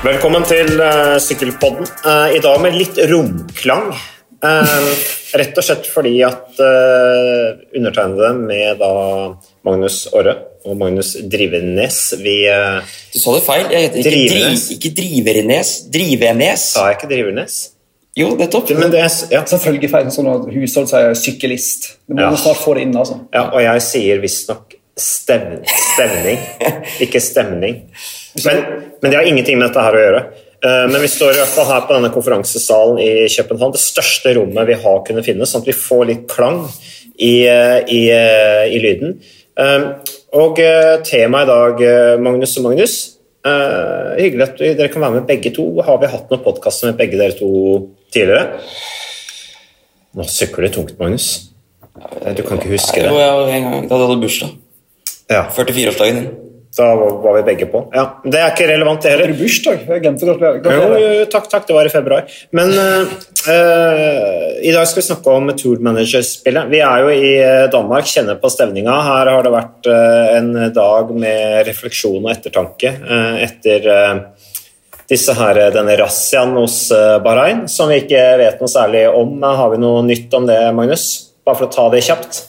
Velkommen til uh, Sykkelpodden. Uh, I dag med litt romklang. Uh, rett og slett fordi at undertegnede med da Magnus Orre og Magnus Drivenes vi Du sa det feil. Jeg heter ikke, Drivenes. Dri, ikke Drivernes. Drivenes. Sa jeg ikke Drivernes? Jo, nettopp. Men det, ja. Selvfølgelig feil sånn at hushold sier sykkelist. Du må Ja. snart få det inn, altså. ja, og jeg sier visstnok stev, stemning. ikke stemning. Men, men det har ingenting med dette her å gjøre. Eh, Men vi står i hvert fall her på denne konferansesalen i København, det største rommet vi har kunnet finne, sånn at vi får litt klang i, eh, i, eh, i lyden. Og temaet i dag, Magnus og Magnus eh, Hyggelig at dere kan være med begge to. Har vi hatt noen podkaster med begge dere to tidligere? Nå sykler det tungt, Magnus. Du kan ikke huske Jo, det. jeg, en gang, da hadde du bursdag. Ja, 44-årsdagen din. Da var vi begge på. Ja, Det er ikke relevant, det heller. du bursdag? Jeg glemte. Jo, Gratulerer. jo, takk, takk, det var i februar. Men uh, uh, i dag skal vi snakke om Tour Manager-spillet. Vi er jo i eh, Danmark, kjenner på stevninga. Her har det vært uh, en dag med refleksjon og ettertanke etter disse her, denne razziaen hos Bahrain, som vi ikke vet noe særlig om. Har vi noe nytt om det, Magnus? Bare for å ta det kjapt.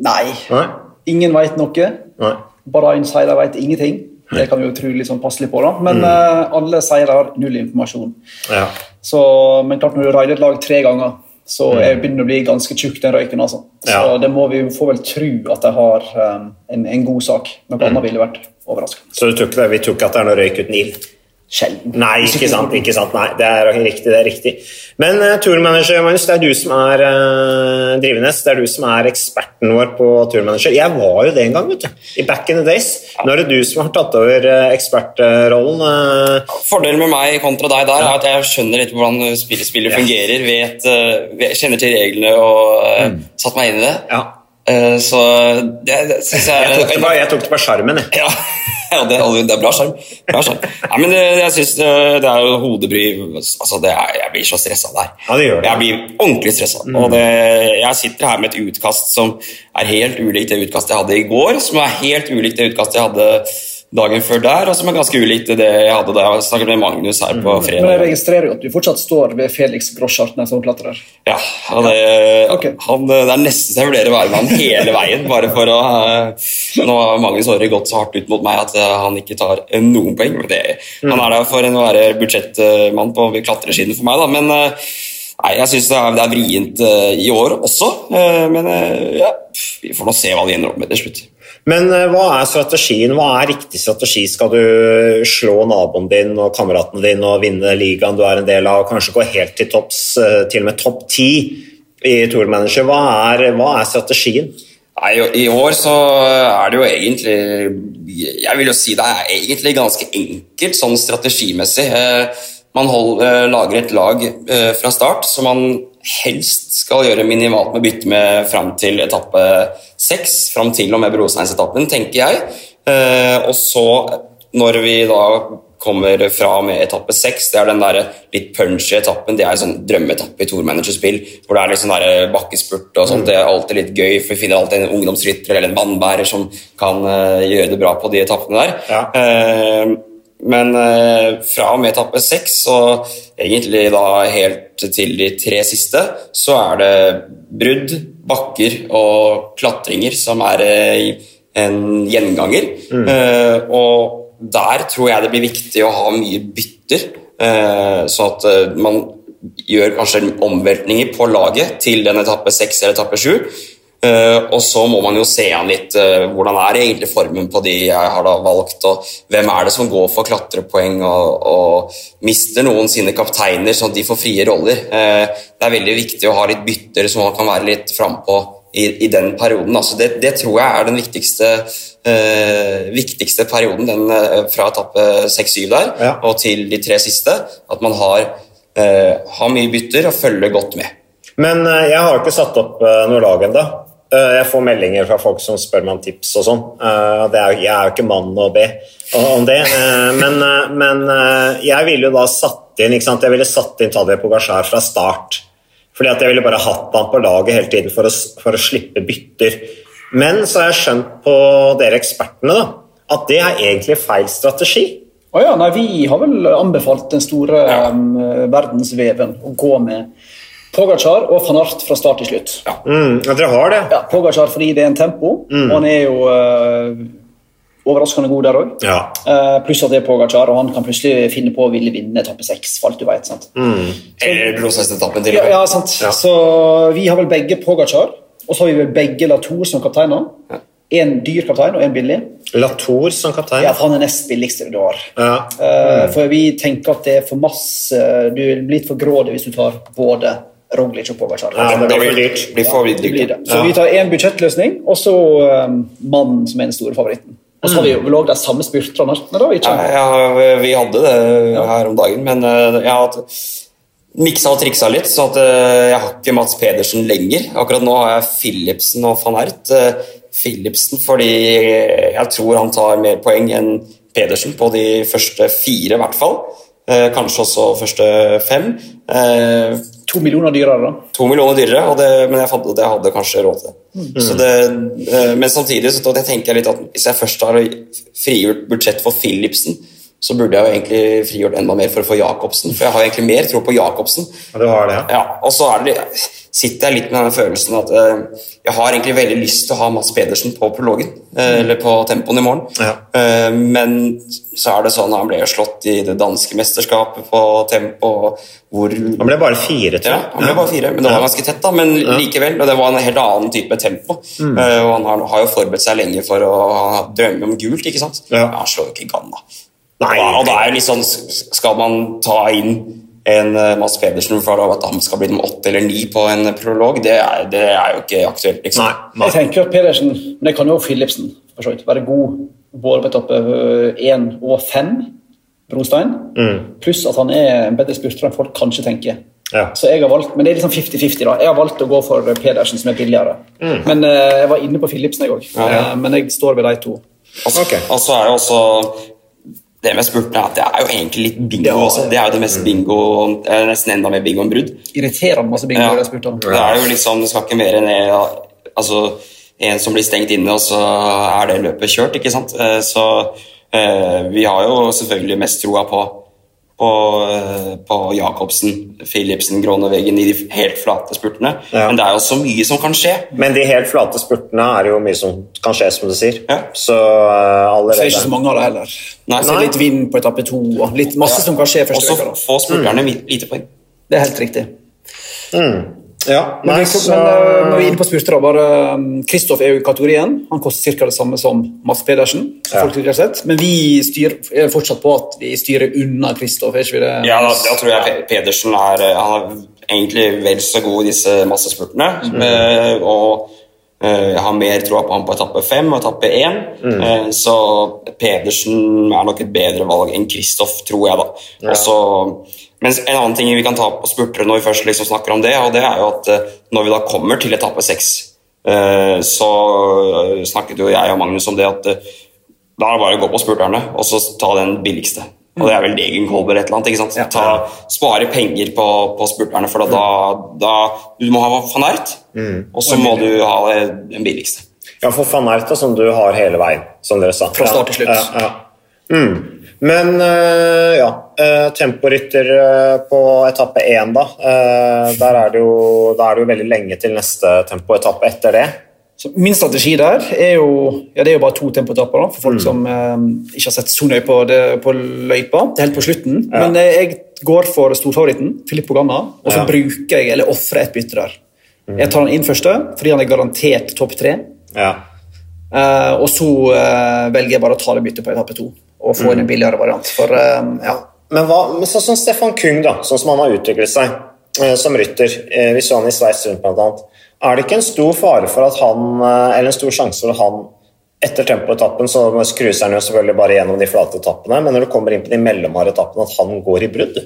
Nei, Nei? ingen veit noe. Nei. Bahrain sier de veit ingenting. Det kan vi jo tro litt sånn passelig på, da. Men Mm. uh, alle sier de har null informasjon. Ja. Så, men klart når du raider et lag tre ganger, så er- begynner det å bli ganske tjukk, den røyken. altså. Så Mm. Ja. det må vi få vel tro at de har um, en, en god sak. Noe Mm. annet ville vært overraskende. Så tror ikke? Vi tror ikke at det er noe røyk uten ild? Sjelden. Nei, ikke sant. ikke sant, nei, Det er riktig. det er riktig. Men uh, turmanager, Magnus, det er du som er uh, Drivenes. Det er du som er eksperten vår på turmanager. Jeg var jo det en gang, vet du. I back in the days. Nå er det du som har tatt over uh, ekspertrollen. Uh, Fordelen med meg kontra deg der er at jeg skjønner litt hvordan spillespillet ja. fungerer. Vet, uh, kjenner til reglene og uh, satt meg inn i det. ja. Eh, så det, det syns jeg Jeg tok det bare, jeg tok det på skjermen, jeg. Ja, ja det, det er bra skjerm. Bra skjerm. Nei, men det, jeg synes det, det er jo hodebry altså det er, Jeg blir så stressa der. Ja, det gjør det. Jeg blir ordentlig stressa. Og det, jeg sitter her med et utkast som er helt ulikt det utkastet jeg hadde i går, som er helt ulikt det utkastet jeg hadde dagen før der, og som er ganske ulikt det jeg hadde da jeg snakket med Magnus her på fredag. Men jeg registrerer jo at du fortsatt står ved Felix Groschartner som klatrer. Ja, og det, Ok. han, det er nesten så jeg vurderer å være med han hele veien, bare for å eh, Nå har Magnus Aare gått så hardt ut mot meg at eh, han ikke tar eh, noen poeng. Det, mm. Han er der for å være budsjettmann på klatresiden for meg, da. Men eh, nei, jeg syns det, det er vrient eh, i år også. eh, Men eh, ja, vi får nå se hva de ender opp med til slutt. Men hva er strategien? Hva er riktig strategi? Skal du slå naboen din og kameraten din og vinne ligaen du er en del av, og kanskje gå helt til topps, til og med topp ti i Tour Manager? Hva er, hva er strategien? Nei, I år så er det jo egentlig Jeg vil jo si det er egentlig ganske enkelt sånn strategimessig. Eh, Man hold, eh, lager et lag eh, fra start som man helst skal gjøre minimalt med bytte med fram til etappe seks. Fram til og med Brosteinsetappen, tenker jeg. Og så, når vi da kommer fra med etappe seks. Det er den der litt punchy etappen. Det er en sånn drømmeetappe i Tourmanagerspill hvor det er litt sånn der bakkespurt og sånt. Det er alltid litt gøy, for vi finner alltid en ungdomsrytter eller en vannbærer som kan eh, gjøre det bra på de etappene der. Ja. Eh, men eh, fra og med etappe seks, og egentlig da helt til de tre siste, så er det brudd, bakker og klatringer som er en gjenganger. Eh, og der tror jeg det blir viktig å ha mye bytter, eh, så at eh, man gjør kanskje omveltninger på laget til den etappe seks eller etappe sju. Eh, og så må man jo se an litt hvordan er egentlig formen på de jeg har valgt, og hvem er det som går for klatrepoeng og, og mister noen sine kapteiner, sånn at de får frie roller. Det er veldig viktig å ha litt bytter, som man kan være litt frampå i, i den perioden. Altså det, det tror jeg er den viktigste, eh, viktigste perioden, den eh, fra etappe 6-7 der Ja. og til de tre siste. At man har, eh, har mye bytter og følger godt med. Men eh, jeg har ikke satt opp eh, noe lag ennå. Jeg får meldinger fra folk som spør meg om tips og sånn. Jeg er jo ikke mann å be om det. Men, men jeg ville jo da satt inn ikke sant? Jeg ville satt inn Tadje Pogasjar fra start. Fordi at jeg ville bare hatt han på laget hele tiden for å, for å slippe bytter. Men så har jeg skjønt på dere ekspertene da, at det er egentlig feil strategi. Å ja, nei, Vi har vel anbefalt den store um, verdensveven å gå med Pogacar og van Art fra start til slutt. Ja, Mm, dere har det? Pogacar fordi det er en tempo, og han er jo uh, overraskende god der òg. Ja. Uh, pluss at det er Pogacar, og han kan plutselig finne på å ville vinne etappe seks. for alt du vet, sant? Eller etappen til Ja, ja, sant. ja, sant. Så vi har vel begge Pogacar, og så har vi vel begge Latour som kapteiner. En dyr kaptein og en billig. Latour som kaptein? Ja, for han er nest billigste du har. Ja. Eh, For vi tenker at det er for masse Du blir litt for grådig hvis du tar både Roglic og Pogacar. Ja, det Det blir for blir, dyrt. Ja, Det blir det. Så vi tar én budsjettløsning, og så um, mannen som er den store favoritten. Og så har vi jo også det samme spurterne, da, ikke? Ja, ja, vi hadde det her om dagen, men eh, jeg har miksa og triksa litt, så at eh, jeg har ikke Mats Pedersen lenger. Akkurat nå har jeg Philipsen og van Ert. Eh, Philipsen fordi jeg tror han tar mer poeng enn Pedersen på de første fire, i hvert fall. Kanskje også første fem. To millioner dyrere, da. to millioner dyrere, det, men jeg fant at jeg hadde kanskje råd til det. Så det. eh, Men samtidig så tenker jeg litt at hvis jeg først har frigjort budsjett for Philipsen, så burde jeg jo egentlig frigjort enda mer for å få Jacobsen, for jeg har egentlig mer tro på Jacobsen. Ja, du har det, ja. Ja, og så er det, sitter jeg litt med den følelsen at eh, jeg har egentlig veldig lyst til å ha Mats Pedersen på prologen, eh, eller på tempoen i morgen. Ja. Eh, men så er det sånn han ble jo slått i det danske mesterskapet på tempo, hvor Han ble bare fire, tror jeg. ja, han ble bare fire, men det var ganske tett. da, Men likevel, og det var en helt annen type tempo. Mm. Eh, og Han har, har jo forberedt seg lenge for å drømme om gult, ikke sant? Ja. han slår jo ikke Ganna. Nei. og, det er jo litt sånn, Skal man ta inn en uh, Mads Pedersen for at han skal bli nummer åtte eller ni på en prolog, det er, det er jo ikke aktuelt. liksom. Nei, nei. Jeg tenker at Pedersen, men det kan jo også Philipsen for så vidt, være god både på etappe én og fem, Brostein, pluss at han er en bedre spurter enn folk kanskje tenker. Ja. Så jeg har valgt, Men det er liksom 50-50. da. Jeg har valgt å gå for Pedersen, som er billigere. Men uh, Jeg var inne på Philipsen, jeg òg. Ja. men jeg står ved de to. Altså, okay. altså er jo også det med spurtene at det er jo egentlig litt bingo Ja. også. Det er jo det mest bingo, eh, nesten enda mer bingo enn brudd. Irriterende masse bingo. Ja. spurtene. Det er jo liksom, det skal ikke mer enn altså, en som blir stengt inne, og så er det løpet kjørt, ikke sant? Eh, Så eh, vi har jo selvfølgelig mest troa på, på, eh, på Jacobsen, Philipsen, Groneveggen i de helt flate spurtene. Ja. Men det er jo så mye som kan skje. Men de helt flate spurtene er jo mye som kan skje, som du sier. Ja. Så uh, Så er det ikke så mange av det heller. Nei. Så er litt vind på etappe to. og litt Masse som kan skje første uka. Og så får spurterne lite poeng. Det er helt riktig. Ja, nei, men, så, men eh, når vi er inne på spurtere, bare Kristoff er jo i kategorien. Han koster ca. det samme som Mads Pedersen. Ja. folk har sett. Men vi styr, er fortsatt på at vi styrer unna Kristoff. er ikke vi det? Ja, da, da tror jeg Pedersen er, eh, han er egentlig vel så god i disse massespurtene. eh, Og eh, jeg har mer troa på ham på etappe fem og etappe én. Mm. Så Pedersen er nok et bedre valg enn Kristoff, tror jeg, da. Og så- men en annen ting vi kan ta på spurtere når vi først liksom snakker om det, og det er jo at eh, når vi da kommer til etappe seks, eh, så snakket jo jeg og Magnus om det at eh, da er det bare å gå på spurterne og så ta den billigste. Og det er vel Degenkolb eller et eller annet. ikke sant? Ta, spare penger på, på spurterne, for da, da Du må ha van Ert, og så må du ha den billigste. ja, for van Ert, da, som du har hele veien, som dere sa. Fra start til slutt. Ja, ja. Mm. Men uh, ja, uh, temporytter uh, på etappe én, da. Der er det jo, der er det jo veldig lenge til neste tempoetappe etter det. Så min strategi der er jo ja, det er jo bare to tempoetapper da, for folk som eh, ikke har sett så nøye på, det, på løypa. Helt på slutten. Men eh, jeg går for storfavoritten, Filippo Ganna, og så Ja. bruker jeg, eller ofrer et bytte der. Jeg tar han inn første fordi han er garantert topp tre. Ja. Eh, og så eh, velger jeg bare å ta det byttet på etappe to og få inn en billigere variant. For eh, ja, Men hva, men sånn som Stefan Kung, da, sånn som han har utviklet seg eh, som rytter, eh, vi så han i Sveits rundt bl.a. er det ikke en stor fare for at han, eh, eller en stor sjanse for at han etter tempoetappen så cruiser han jo selvfølgelig bare gjennom de flate etappene, men når du kommer inn på de mellomharde etappene, at han går i brudd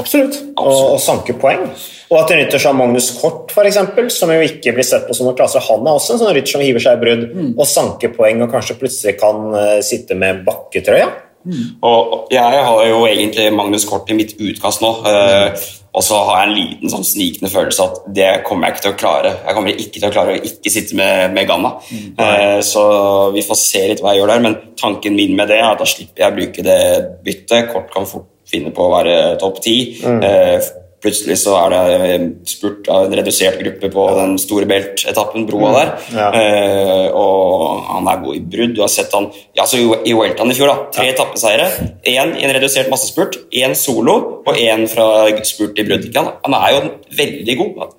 absolutt. og, og sanke poeng. Og at en rytter som Magnus Kort, for eksempel, som jo ikke blir sett på som noen klasser, han er også en sånn rytter som hiver seg i brudd og sanker poeng og kanskje plutselig kan uh, sitte med bakketrøya. Og jeg har jo egentlig Magnus Kort i mitt utkast nå. eh, og så har jeg en liten sånn snikende følelse at det kommer jeg ikke til å klare. Jeg kommer ikke til å klare å ikke sitte med, med Ganna. Eh, så vi får se litt hva jeg gjør der, men tanken min med det er at da slipper jeg å bruke det byttet. Kort kan fort finne på å være topp ti. Eh, plutselig så er det spurt av en redusert gruppe på den store beltetappen, broa der. Ja. Eh, og han er god i brudd. Du har sett han ja, så i- Weltan i fjor, da. Tre etappeseiere. Én i en redusert massespurt, én solo og én fra spurt i brudd. Han- er jo veldig god.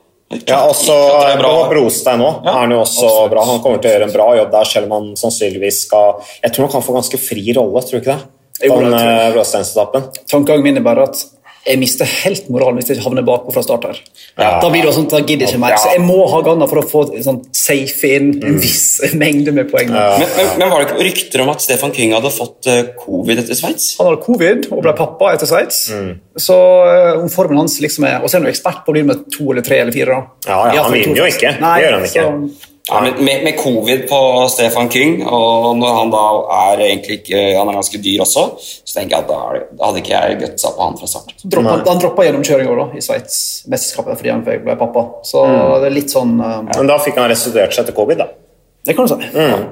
Ja, også på Brostein òg er han jo også bra. Han kommer til å gjøre en bra jobb der, selv om han sannsynligvis skal Jeg tror han kan få ganske fri rolle, tror du ikke det? Jo, På det den tror jeg. eh, Tankegangen min er bare at jeg mister helt moralen hvis jeg havner bakpå fra start her. Ja. Da blir det sånn, da gidder ikke mer. Ja. Så jeg må ha Ganna for å få sånn, safe inn en viss mengde med poeng. Men, men, men var det ikke rykter om at Stefan King hadde fått eh, covid etter Sveits? Han hadde covid og ble pappa etter Sveits. Mm. Så eh, om formen hans liksom er Og så er han jo ekspert på å bli med to eller tre eller fire. da. Ja, ja, han vinner jo ikke. ikke. Det gjør han ikke. Så, Ja, med, med covid på Stefan King, og når han da er egentlig ikke Han er ganske dyr også, så tenker jeg at da, da hadde ikke jeg gutsa på han fra start. så droppa, han, droppa gjennomkjøringa da, i Sveits-mesterskapet fordi han ble pappa. Så Mm. det er litt sånn eh, Men da fikk han restituert seg etter covid, da. Det kan du si. Mm.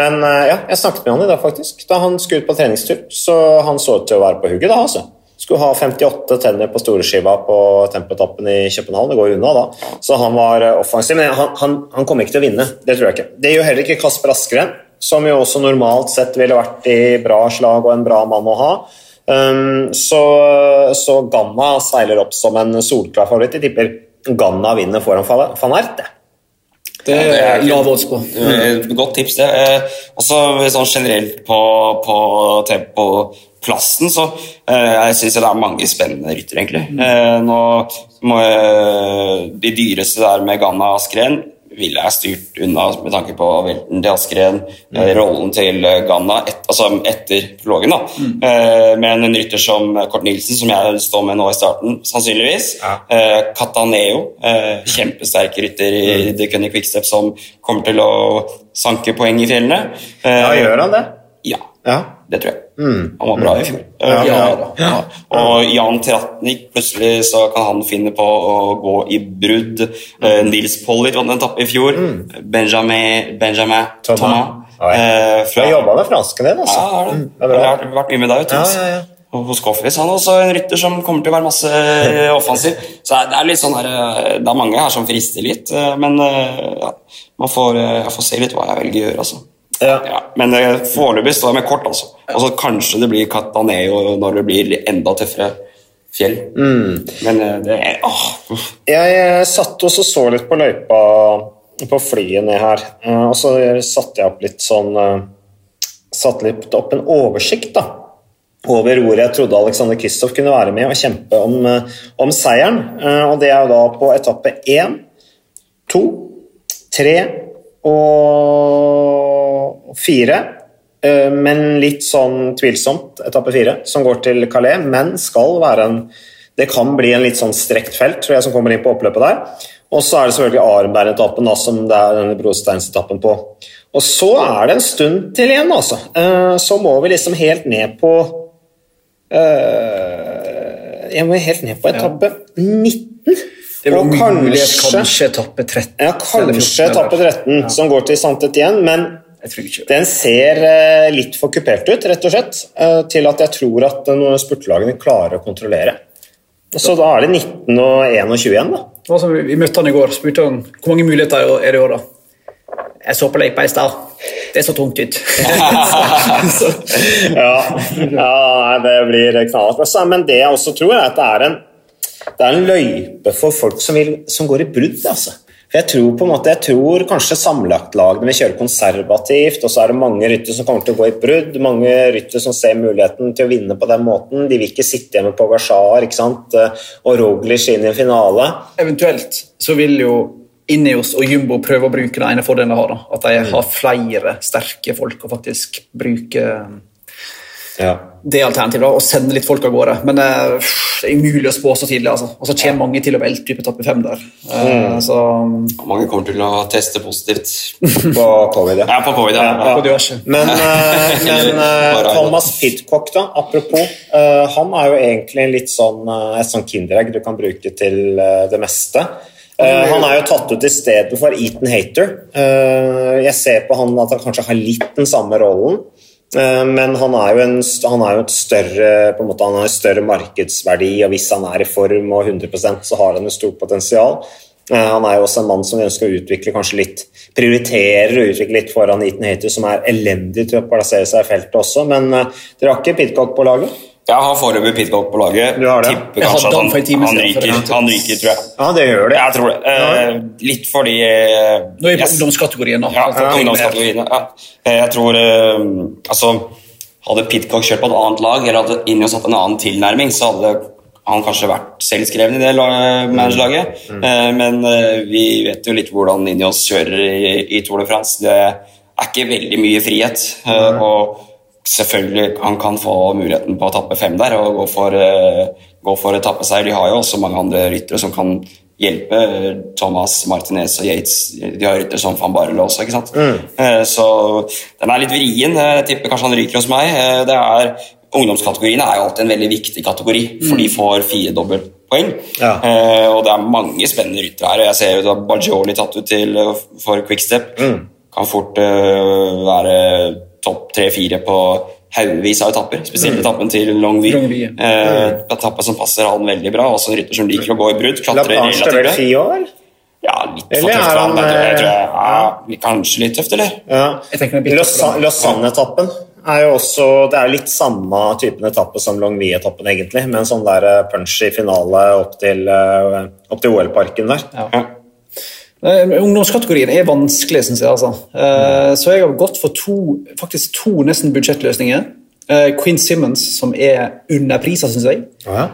Men uh, ja, jeg snakket med han i dag, faktisk. Da han skulle ut på treningstur. Så han så ut til å være på hugget da, altså. Skulle ha 58 tenner på storeskiva på tempotappen i København. Det går unna da. Så han var eh, offensiv. Men han, han, han kommer ikke til å vinne. Det tror jeg ikke. Det gjør heller ikke Kasper Askeren, som jo også normalt sett ville vært i bra slag og en bra mann å ha. Um, så, så Ganna seiler opp som en solklar favoritt. Jeg tipper Ganna vinner foran Van Ert. Det. Er lav odds på. Eh, Godt tips, det. Eh, Også sånn generelt på, på tempoplassen, så eh, jeg syns det er mange spennende ryttere, egentlig. Eh, Nå må jeg, De dyreste der med Ganna Askren ville jeg styrt unna med tanke på velten til Askren, eh, rollen til Ganna et, altså etter prologen. da. Eh, Men en rytter som Kort Nilsen, som jeg står med nå i starten, sannsynligvis. Cataneo, eh, kjempesterk rytter i The Cunning Quickstep som kommer til å sanke poeng i fjellene. Ja, gjør han det? Ja, Ja. det tror jeg. Han var bra i fjor. Ja, ja, ja. Og Jan Tratnik, plutselig så kan han finne på å gå i brudd. Mm. Nils Pollitt vant en etappe i fjor. Benjamin, Benjamin Thomas. Thomas. Ah, eh, fra- Jeg jobba med fransken din, altså. Ja, det. det er har vært mye med deg, vet. Ja, ja, ja. Hos Koffis. han er også en rytter som kommer til å være masse eh, offensiv. Så det er litt sånn her, eh, det er mange her som frister litt, eh, men eh, ja, man får, eh, jeg får se litt hva jeg velger å gjøre. altså. Ja. Ja, men foreløpig står jeg med kort, altså. Og så kanskje det blir Cataneo når det blir enda tøffere fjell. Men eh, det er åh. Jeg satt også og så litt på løypa på flyet ned her, eh, og så satte jeg opp litt sånn eh, Satte litt opp en oversikt da, over hvor jeg trodde Alexander Kristoff kunne være med og kjempe om, om seieren. Og det er jo da på etappe én, to, tre og fire. Eh, Men litt sånn tvilsomt, etappe fire, som går til Calais, men skal være en Det kan bli en litt sånn strekt felt, tror jeg, som kommer inn på oppløpet der. Og så er det selvfølgelig Arenberg-etappen, som det er denne brosteinsetappen på. Og så er det en stund til igjen, altså. Eh, Så må vi liksom helt ned på eh, Jeg må helt ned på etappe 19. Det er Og kanskje kanskje etappe 13. ja, kanskje etappe 13, ja. som går til Santet igjen, men den ser eh, litt for kupert ut, rett og slett, eh, til at jeg tror at eh, noen spurtelagene klarer å kontrollere. Så da er det 19 og 21 igjen, da. Altså, vi vi møtte han i går spurte han hvor mange muligheter er det i år. da? Jeg så på løypa i stad. Det så tungt ut. Ja, ja det blir knallhardt. Altså, Men det jeg også tror, er at det er en, det er en løype for folk som, vil, som går i brudd. Altså. Jeg tror på en måte, jeg tror kanskje sammenlagtlagene vil kjøre konservativt, og så er det mange ryttere som kommer til å gå i brudd. Mange ryttere som ser muligheten til å vinne på den måten. De vil ikke sitte hjemme på Pogasjar og Roglic inn i en finale. eventuelt så vil jo Ineos og Jumbo prøver å bruke den ene fordelen de har. da. At de har flere sterke folk å faktisk bruke Ja. det er alternativet, da, å sende litt folk av gårde. Men eh, det er umulig å spå så tidlig. altså. Og så kommer mange til å velte ut på etappe fem der. Mm. Så Mange kommer til å teste positivt. På covid, ja. På covid, ja. Ja. på diverse. Men, uh, men eh, Thomas Pidcock, da, apropos, eh, han er jo egentlig litt sånn, eh, et sånn kinderegg du kan bruke til eh, det meste. Eh, han er jo tatt ut i stedet for Eaton Hater. Eh, jeg ser på han at han kanskje har litt den samme rollen. Eh, Men han er jo, en, han er jo et større, på en måte, han har en større markedsverdi, og hvis han er i form og 100% så har han et stort potensial. Han er jo også en mann som vi ønsker å utvikle kanskje litt prioriterer å utvikle litt foran Eaton Hater, som er elendig til å plassere seg i feltet også. Men dere har ikke Pidcock på laget? Jeg har foreløpig Pitcock på laget. Du har det? Tipper Jeg kanskje at han han, ryker, han ryker, tror jeg. Ja, det gjør det. Jeg tror det. Eh, litt fordi eh, Nå er vi på yes. ungdomskategorien. da. Ja, ungdomskategoriene. Ja. Eh, Jeg tror eh, Altså, hadde Pitcock kjørt på et annet lag, eller hadde Ineos hatt en annen tilnærming, så hadde han kanskje vært selvskreven i det managerlaget. managerlaget. Mm. Men eh, vi vet jo litt hvordan Ineos kjører i, i Tour de France. Det er ikke veldig mye frihet. Mm. Og selvfølgelig han kan få muligheten på etappe fem der og gå for, eh, gå for etappeseier. De har jo også mange andre ryttere som kan hjelpe. eh, Thomas, Martinez og Yates. De har ryttere som van Barle også, ikke sant. Eh, Så den er litt vrien. Jeg tipper kanskje han ryker hos meg. Det er ungdomskategorien er jo alltid en veldig viktig kategori, for de får fire dobbeltpoeng. Ja. Og det er mange spennende ryttere her. Jeg ser jo da Bajoli tatt ut til, for Quickstep. Kan fort være topp tre-fire på haugevis av etapper. Spesielt etappen til Longwy. Longwy, Eh, etappe som passer han veldig bra. Også en rytter som liker å gå i brudd. La Klatre Planche til vel relativt bra. Ja, litt for tøft for han. han, Jeg tror jeg, eh, ja, kanskje litt tøft, eller? Ja. Lausanne-etappen er jo også Det er litt samme typen etappe som Longwy-etappen, egentlig, med en sånn der punch i finale opp til, eh, til OL-parken der. Ja. Eh, Ungdomskategorien er vanskelig, syns jeg. altså. Eh, Så jeg har gått for to, faktisk to nesten budsjettløsninger. Eh, Quinn Simmons, som er underprisa, syns jeg. Ja.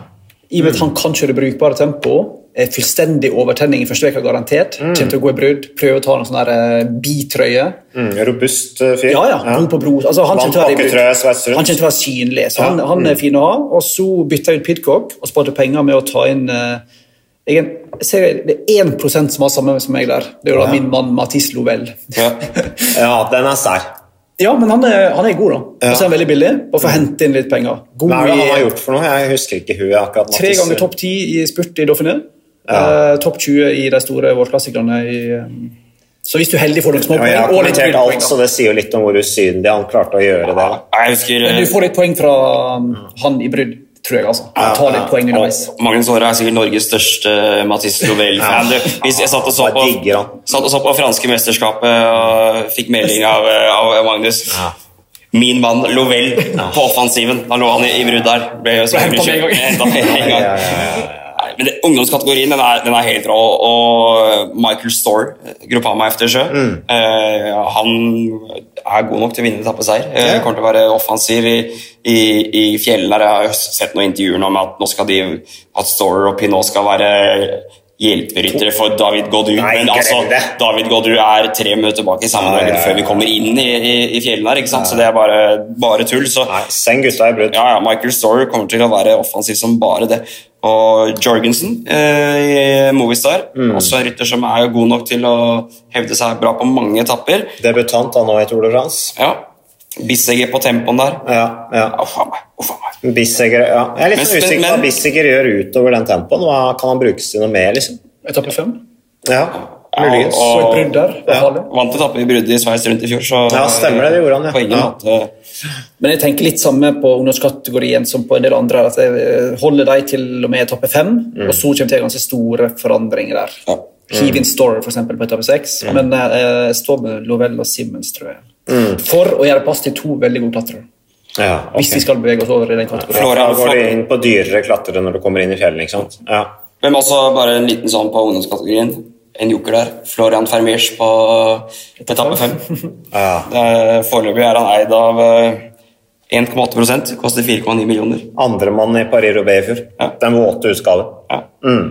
I og med at han kan kjøre brukbare tempo. er Fullstendig overtenning i første uke garantert. Kommer til å gå i brudd. Prøve å ta en sånn bitrøye. Mm, robust fyr. Ja, ja, god på bro. Altså, han kommer til å være synlig, så han, han er fin å ha. Og så bytta jeg ut Pidcock og sparte penger med å ta inn eh, jeg, ser Det er 1 som har samme som meg der. Det er jo da Ja. min mann Mathis Lovell. Ja. Ja, den er sær. Ja, men han er, han er god, da. Og så er han veldig billig. Bare for å hente inn litt penger. God Hva er det han har gjort for noe? Jeg husker ikke hun akkurat. tre ganger topp ti i spurt i Dauphiné. Ja. Eh, topp 20 i de store vårklassikerne. i, eh, Så hvis du er heldig, får du noen små Ja, jeg har. Og litt kommentert poeng, alt, så det sier jo litt om hvor usynlig han klarte å gjøre det. da. Jeg husker Men du får litt poeng fra um, han i brudd, tror jeg. altså. Han tar litt poeng underveis. Og Magnus Aare er sikkert Norges største Mathis Lovell-fan. Hvis jeg satt og så på, satt og så på franske mesterskapet og fikk melding av, av Magnus Min mann Lovell på offensiven. Da lå han i, i brudd der. Ble jo henta med en gang. Men det, ungdomskategorien den er, den er helt rå. Og Michael Storr, Gruppama Eftersjø, Mm. eh, han er god nok til å vinne etappeseier. Eh, Kommer til å være offensiv i, i, i fjellene. Jeg har sett noen intervjuer om at nå skal de, at Storr og Pinot skal være hjelperyttere for David Godu. Nei, Men altså. David Godu er tre minutter bak i samme ja. før vi kommer inn i, i, i fjellene her, ikke sant? så det er bare, bare tull. Så Nei, send gutta i brudd. ja, ja, Michael Storer kommer til å være offensiv som bare det. Og Jorgensen eh, i Movistar, Mm. også en rytter som er god nok til å hevde seg bra på mange etapper. Debutant da nå i Tour de France. Ja. Bissegger på tempoen der. Ja, ja. Oh, faen meg. Oh, faen meg. Bissegger, ja. Jeg er litt Men- usikker på hva Bissegger gjør utover den tempoen. Hva Kan han brukes til noe mer, liksom? Etappe fem. Ja, muligens. Ja, og, brudd der. er. Vant etappe i bruddet i Sveits rundt i fjor, så Ja, stemmer det, det gjorde han, ja. på ingen Ja. måte Men jeg tenker litt samme på ungdomskategorien som på en del andre. at Jeg holder de til og med etappe fem, og så kommer det ganske store forandringer der. Ja. Hive inn Store for eksempel, på etappe seks, men eh, jeg står med Lovell og Simmons, tror jeg. For å gjøre plass til to veldig gode klatrere. Ja, okay. Hvis vi skal bevege oss over i den kategorien. Ja, Da går de inn på dyrere klatrere når du kommer inn i fjellet, ikke sant? Ja. Men også bare en liten sånn på ungdomskategorien. En joker der. Florian Fermers på etappe fem. ja. Eh, Foreløpig er han eid av eh, 1,8% koster 4,9 millioner. Andremann i Paris-Roubais i fjor. Ja. Den våte utgaven. Ja. Mm.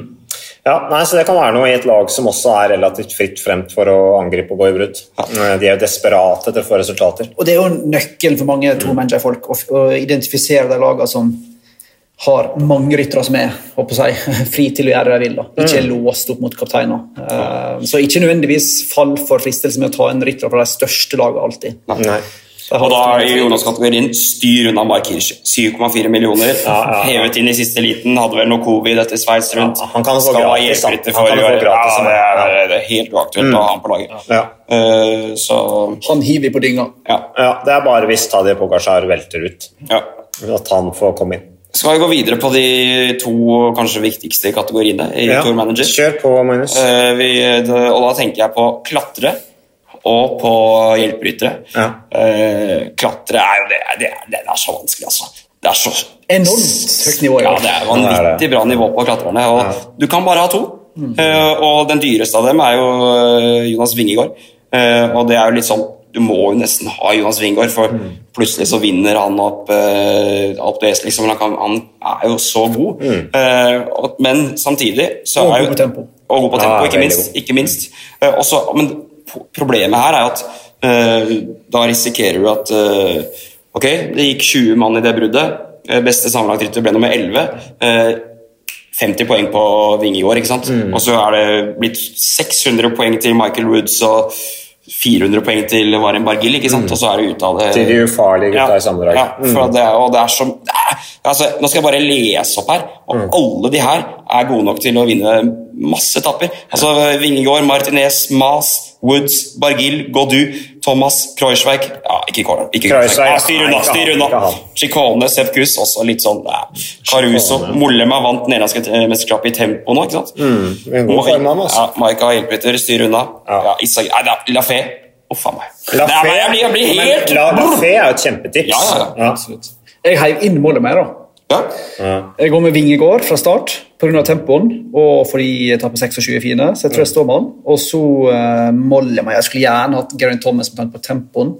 Ja, nei, så Det kan være noe i et lag som også er relativt fritt fremt for å angripe og gå i brudd. Eh, De er jo desperate etter å få resultater. Og det er jo nøkkelen for mange to-manager-folk å, å identifisere de lagene som har mange ryttere som er håper jeg, fri til å gjøre det de vil. da. Ikke er låst opp mot kapteiner. Eh, Så ikke nødvendigvis fall for fristelse med å ta en rytter fra de største lagene alltid. Nei. Og da i Jonas-kategorien styr unna Mark Hirsch. 7,4 millioner. Ja, ja, ja. Hevet inn i siste liten. Hadde vel noe covid etter Sveits rundt. Ja, han kan få gratis, han. kan få gratis, Ja, det er, det er helt uaktuelt å ha han på laget. Ja. Eh, så Han hiver på dynga. ja. ja, Det er bare hvis Tadje Pogasjar velter ut, ja. at han får komme inn. Skal vi gå videre på de to kanskje viktigste kategoriene i Ja. Tour Manager? Kjør på, Magnus. Uh, vi, det- og da tenker jeg på klatre og på hjelperyttere. Ja. Eh, klatre er jo det, det, det er så vanskelig, altså. Det er så Enormt høyt nivå Ja, det er vanvittig bra nivå på klatrerne. Og Du kan bare ha to. Eh, og den dyreste av dem er jo eh, Jonas Wingegård. Eh, og det er jo litt sånn Du må jo nesten ha Jonas Wingård, for plutselig så vinner han opp uh, opp det liksom. Han, kan, han er jo så god. Eh, og, men samtidig så Og er god jo på tempo. Og god på tempo, ikke minst. Ikke minst. Uh, også, men problemet her er at uh, da risikerer du at uh, Ok, det gikk 20 mann i det bruddet. Eh, beste sammenlagtrytter ble nummer 11. Uh, 50 poeng på Vingegård, ikke sant? Mm. Og så er det blitt 600 poeng til Michael Woods og 400 poeng til Varen Bargill, ikke sant? Og så er det ute av det Mm. Til de ufarlige gutta i samme drag. Ja, for det, er- og det er så det altså, Nå skal jeg bare lese opp her, og Mm. alle de her er gode nok til å vinne masse etapper. Altså Vingegård, Martinez, Mas, Woods, Bargill, Godu, Thomas, Kreuzweig Ja, ikke Kreuzweig, styr unna, styr unna. Chicone, Sepp Kuss, også litt sånn ja. Caruso. Mollema vant nederlandske eh, mesterskapet i tempo nå, ikke sant? Mm, en god form, altså. Ja, Maika Hjelpeter, styr unna. Ja. Ja, Isak, nei, er Lafay. Uff a meg. Lafay er jo et kjempetips. Ja, ja, ja. Absolutt. Jeg heiv inn målet mer, da. ja. Jeg går med Vingegård fra start pga. tempoen og fordi jeg tar på 26 er fine. Så jeg tror jeg står med han. Og så uh, Mollema. Jeg skulle gjerne hatt Geraint Thomas med tanke på tempoen.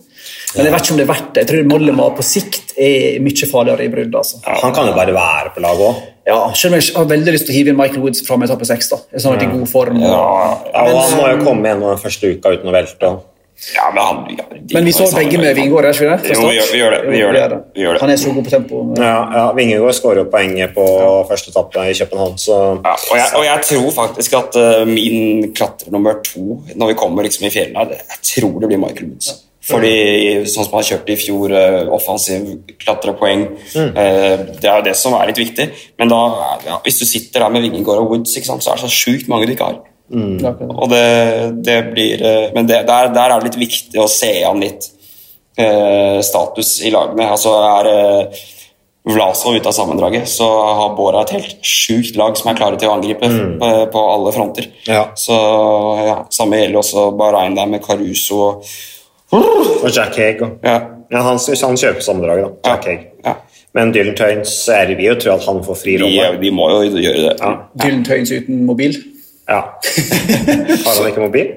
Men jeg vet ikke om det er verdt det. Jeg tror Mollema på sikt er mye farligere i brudd. Altså. Han kan jo bare være på laget òg. Ja, selv om jeg har veldig lyst til å hive inn Michael Woods fra med etappe 6. da. Jeg er sånn at i god form. Ja, Men, og han må jo komme igjen den første uka uten å velte. Ja, men han ja, de Men vi står begge med Vingård, er ikke vi det? Jo, vi gjør- vi gjør det, vi gjør det, vi gjør det. Han er så god på tempo. Ja, ja, Vingegård skårer jo poenget på første etappe i København, så Ja, og, jeg, og jeg tror faktisk at uh, min klatrer nummer to når vi kommer liksom i fjellene, her, det- jeg tror det blir Michael Woods. Fordi sånn som han kjørte i fjor, eh, offensiv klatrepoeng eh, Det er jo det som er litt viktig. Men da, ja, hvis du sitter der med Vingegård og Woods, ikke sant, så er det så sjukt mange du ikke har. Ja, Og det, det blir eh, Men det, der, der er det litt viktig å se an litt eh, status i lagene. Altså er eh, Vlasov ute av sammendraget, så har Bora et helt sjukt lag som er klare til å angripe på, på alle fronter. Ja. Så ja, Samme gjelder også Bahrain der med Caruso og Og Jack Haig. Ja, ja, han, han kjøper sammendraget, da. Jack Haig. ja. Men Dylan Tøyens er vi jo tror at han får fri De, rolle. de må jo gjøre det. Ja. Dylan Tøyens uten mobil. Ja. Har han ikke mobil?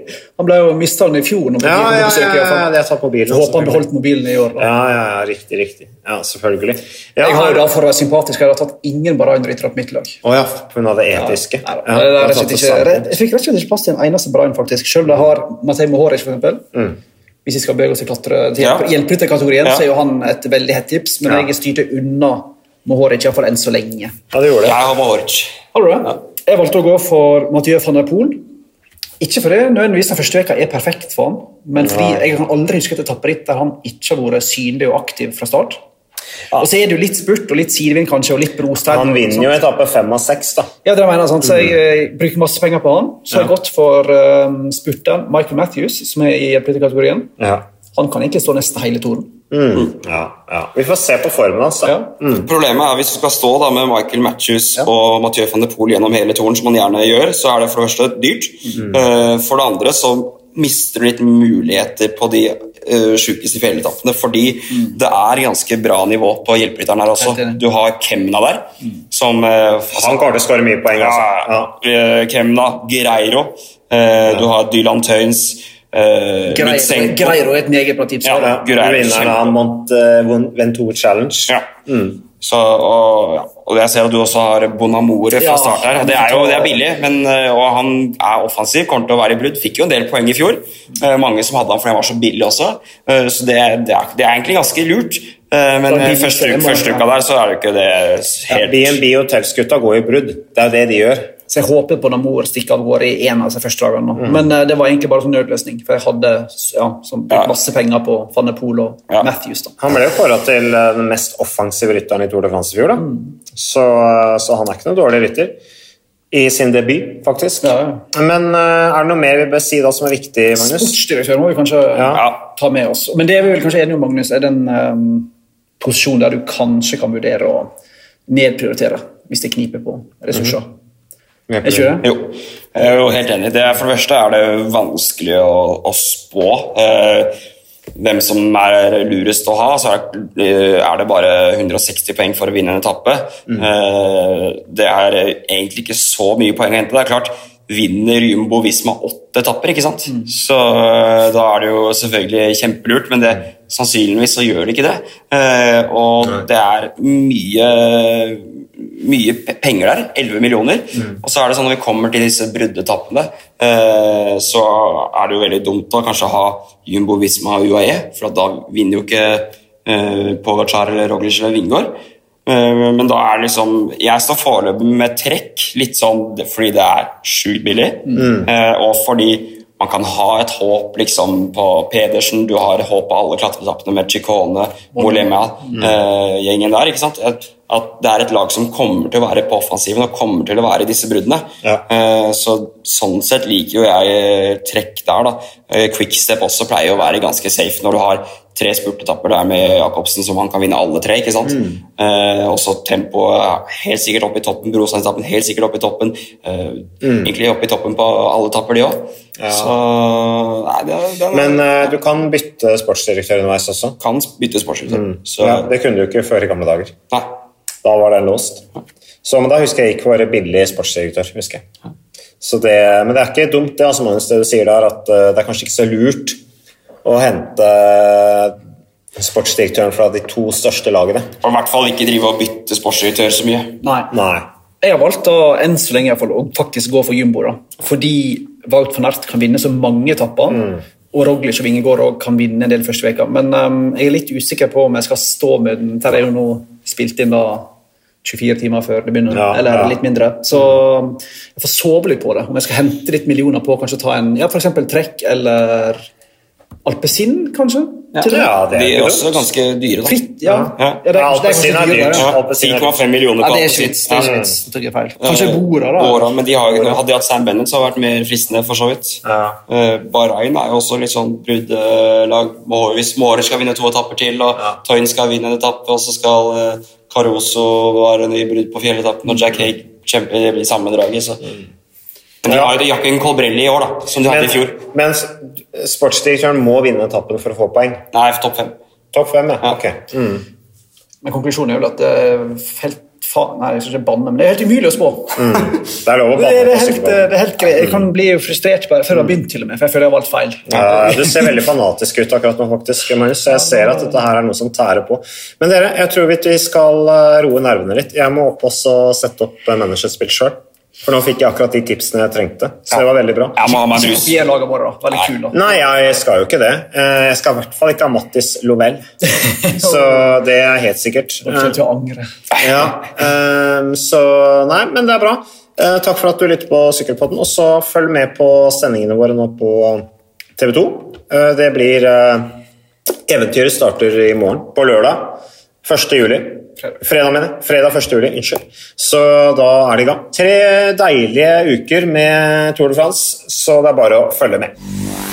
Han ble jo mista den i fjor. Når Ja, ja, på ja, ja, jeg tar mobilen. Så håper han beholdt mobilen i år. Da. Ja, ja, ja, riktig, riktig. Ja, selvfølgelig. Ja, Jeg har jo da for å være sympatisk jeg har tatt ingen Bahrain-ryttere på mitt lag. Å ja, pga. det etiske. Nei. Ja, det er slett det ikke, jeg fikk rett og slett ikke plass til en eneste Bahrain, faktisk. Selv om jeg har Matei Mohoric, for eksempel. Mm. Hvis jeg skal bevege oss i klatre til Ja. Ja. så er jo han et veldig hett tips, men Ja. jeg styrte unna Mohoric, iallfall enn så lenge. Ja, det gjorde det. Jeg har Mohoric. Har du det? Jeg valgte å gå for Mathieu van der Poel. Ikke fordi nødvendigvis den første veka er perfekt for han, men fordi jeg kan aldri huske et etapperitt der han ikke har vært synlig og aktiv fra start. Og så er det jo litt spurt og litt sidevind kanskje, og litt brostein. Han vinner jo etappe fem av seks, da. Ja, det mener jeg, sant? Så jeg jeg bruker masse penger på han. Så har jeg gått for um, spurteren Michael Matthews, som er i politikerkategorien. Ja. Han kan egentlig stå nesten hele toren. Mm. ja, ja. Vi får se på formen hans, da. Ja. Problemet er hvis du skal stå da med Michael Matthews og Mathieu van der Poel gjennom hele turen, som man gjerne gjør, så er det for det første dyrt. Mm. Eh, for det andre så mister du litt muligheter på de uh, sjukeste fjelletappene, fordi det er ganske bra nivå på hjelperytteren her også. Mm. Mm. Du har Kemna der, som eh, Han kommer til å skåre mye poeng, altså. ja, Ja. Kemna, Gereiro, eh, du har Dylan Tøynes, Uh, Greiro Greiro er et meget bra tips. Ja. Ja, Vinneren av Mont uh, Ventour Challenge. Ja. Så, og, ja. og jeg ser at du også har Bonamore fra Ja, start her. Det er jo det er billig, men, eh, og han er offensiv, kommer til å være i brudd. Fikk jo en del poeng i fjor. Uh, mange som hadde han fordi han var så billig også. Så det, det, er, det er egentlig ganske lurt. Men i første, første uka der så er det ikke det helt BNB telskutta går i brudd. Det er det de gjør. Så jeg håper på Namor stikker av gårde i en av seg første dagene. Mm. Men uh, det var egentlig bare sånn nødløsning, for jeg hadde ja, Ja. masse penger på Van de Poel og Ja. Matthews. da. Han ble jo kåra til eh, den mest offensive rytteren i Tour de France i fjor. da. Så, så han er ikke noen dårlig rytter. I sin debut, faktisk. Ja. Men uh, er det noe mer vi bør si da som er viktig, Magnus? Sportsdirektøren må vi kanskje ta med oss. Men det er vi vel kanskje enige om, Magnus, er den um, posisjonen der du kanskje kan vurdere å nedprioritere hvis det kniper på ressurser. Er ikke det? Jo, jeg er jo helt enig. Det er, for det første er det vanskelig å, å spå eh, hvem som er lurest å ha. Så er, eh, det bare 160 poeng for å vinne en etappe. Eh, det er egentlig ikke så mye poeng å hente. Det er klart, vinner Jumbo Visma åtte etapper, ikke sant? Så eh, da er det jo selvfølgelig kjempelurt, men det, sannsynligvis så gjør det ikke det. Eh, og det er mye mye penger der, 11 millioner. Og så er det sånn når vi kommer til disse bruddetappene, eh, så er det jo veldig dumt å kanskje ha Jumbo Visma og UAE, for at da vinner jo ikke eh, Pogacar eller Roglic eller Vingård. Eh, men da er liksom Jeg står foreløpig med trekk, litt sånn fordi det er sjukt billig, eh, og fordi man kan ha et håp liksom på Pedersen, du har håp på alle klatretappene med Chicone, Molema-gjengen der. ikke sant? At, at det er et lag som kommer til å være på offensiven og kommer til å være i disse bruddene. Ja. Eh, så Sånn sett liker jo jeg eh, trekk der. da. Eh, Quickstep også pleier å være ganske safe når du har tre spurtetapper der med Jacobsen som han kan vinne alle tre. ikke sant? Eh, også tempoet helt sikkert oppe i toppen. Brosand-etappen helt sikkert oppe i toppen. Eh, Egentlig oppe i toppen på alle etapper, de òg. Så nei, det, det, Men eh, du kan bytte sportsdirektør underveis også. kan bytte sportsdirektør. Så Ja, det kunne du ikke før i gamle dager. nei. Da var den låst. Så, men da husker jeg gikk for billig sportsdirektør. husker jeg. Så det, men det er ikke dumt, det, altså, Magnus, det du sier der, at eh, det er kanskje ikke så lurt å hente sportsdirektøren fra de to største lagene. Og i hvert fall ikke drive og bytte sportsdirektør så mye. Nei. Nei. Jeg har valgt å, enn så lenge i hvert fall, å faktisk gå for Jumbo. da. Fordi Wout van Ert kan vinne så mange etapper. Og Roglic og Vingegård også kan vinne en del første veka. Men um, jeg er litt usikker på om jeg skal stå med den. Dette er jo nå spilt inn da 24 timer før det begynner, Ja, eller ja. litt mindre. Så jeg får sove litt på det. Om jeg skal hente litt millioner på kanskje ta en ja, eksempel trekk eller alpesin, kanskje? Det? Ja, det De er er også ganske dyre, da. Fitt, ja. Ja. ja Ja, er, er er dyrt. Ja. Er 10,5 millioner på det er Alpecin. Det er ikke Ja. Kanskje Bora, da. Bora, men de har, hadde de hatt Sam Bennett, så hadde det vært mer fristende, for så vidt. Ja. Eh, Bahrain er jo også litt sånn bruddlag. Hvis Mårer skal vinne to etapper til, og Ja. Toyn skal vinne en etappe, og så skal uh, Caruso være i brudd på fjelletappen, og Jack Haig kjemper i blir samme draget. Men de har jo Jakken Colbrelli i år, da, som de hadde i fjor. men s- sportsdirektøren må vinne etappen for å få poeng. Nei, topp fem. Topp fem, ja. Ja. Ok. Mm. Men konklusjonen er vel at det er helt Nei, jeg skal ikke banne, men det er helt umulig å spå. Det er lov å Det, er, det, banne er helt, det er helt greit. Jeg kan bli frustrert bare før jeg har begynt, til og med, for jeg føler jeg har valgt feil. Ja, du ser veldig fanatisk ut akkurat nå, faktisk, Magnus, så jeg ser at dette her er noe som tærer på. Men dere, jeg tror vi skal eh, roe nervene litt. Jeg må opp og sette opp eh, managerspill sjøl. For nå fikk jeg akkurat de tipsene jeg trengte, så det var veldig bra. Ja, man, man, Ikke brus. kopier da. Veldig kul, da. Nei, jeg skal jo ikke det. Eh, Jeg skal i hvert fall ikke ha Mattis Lovell. Så det er helt sikkert. Dere kommer til å angre. Ja, ehm, så Nei, men det er bra. Eh, takk for at du lytter på Sykkelpodden. Og så følg med på sendingene våre nå på TV 2. Eh, det blir eh, Eventyret starter i morgen, på lørdag. 1. juli. Fredag, mener jeg. Fredag 1. juli. Unnskyld. Så da er det i gang. Tre deilige uker med Tour de France, så det er bare å følge med.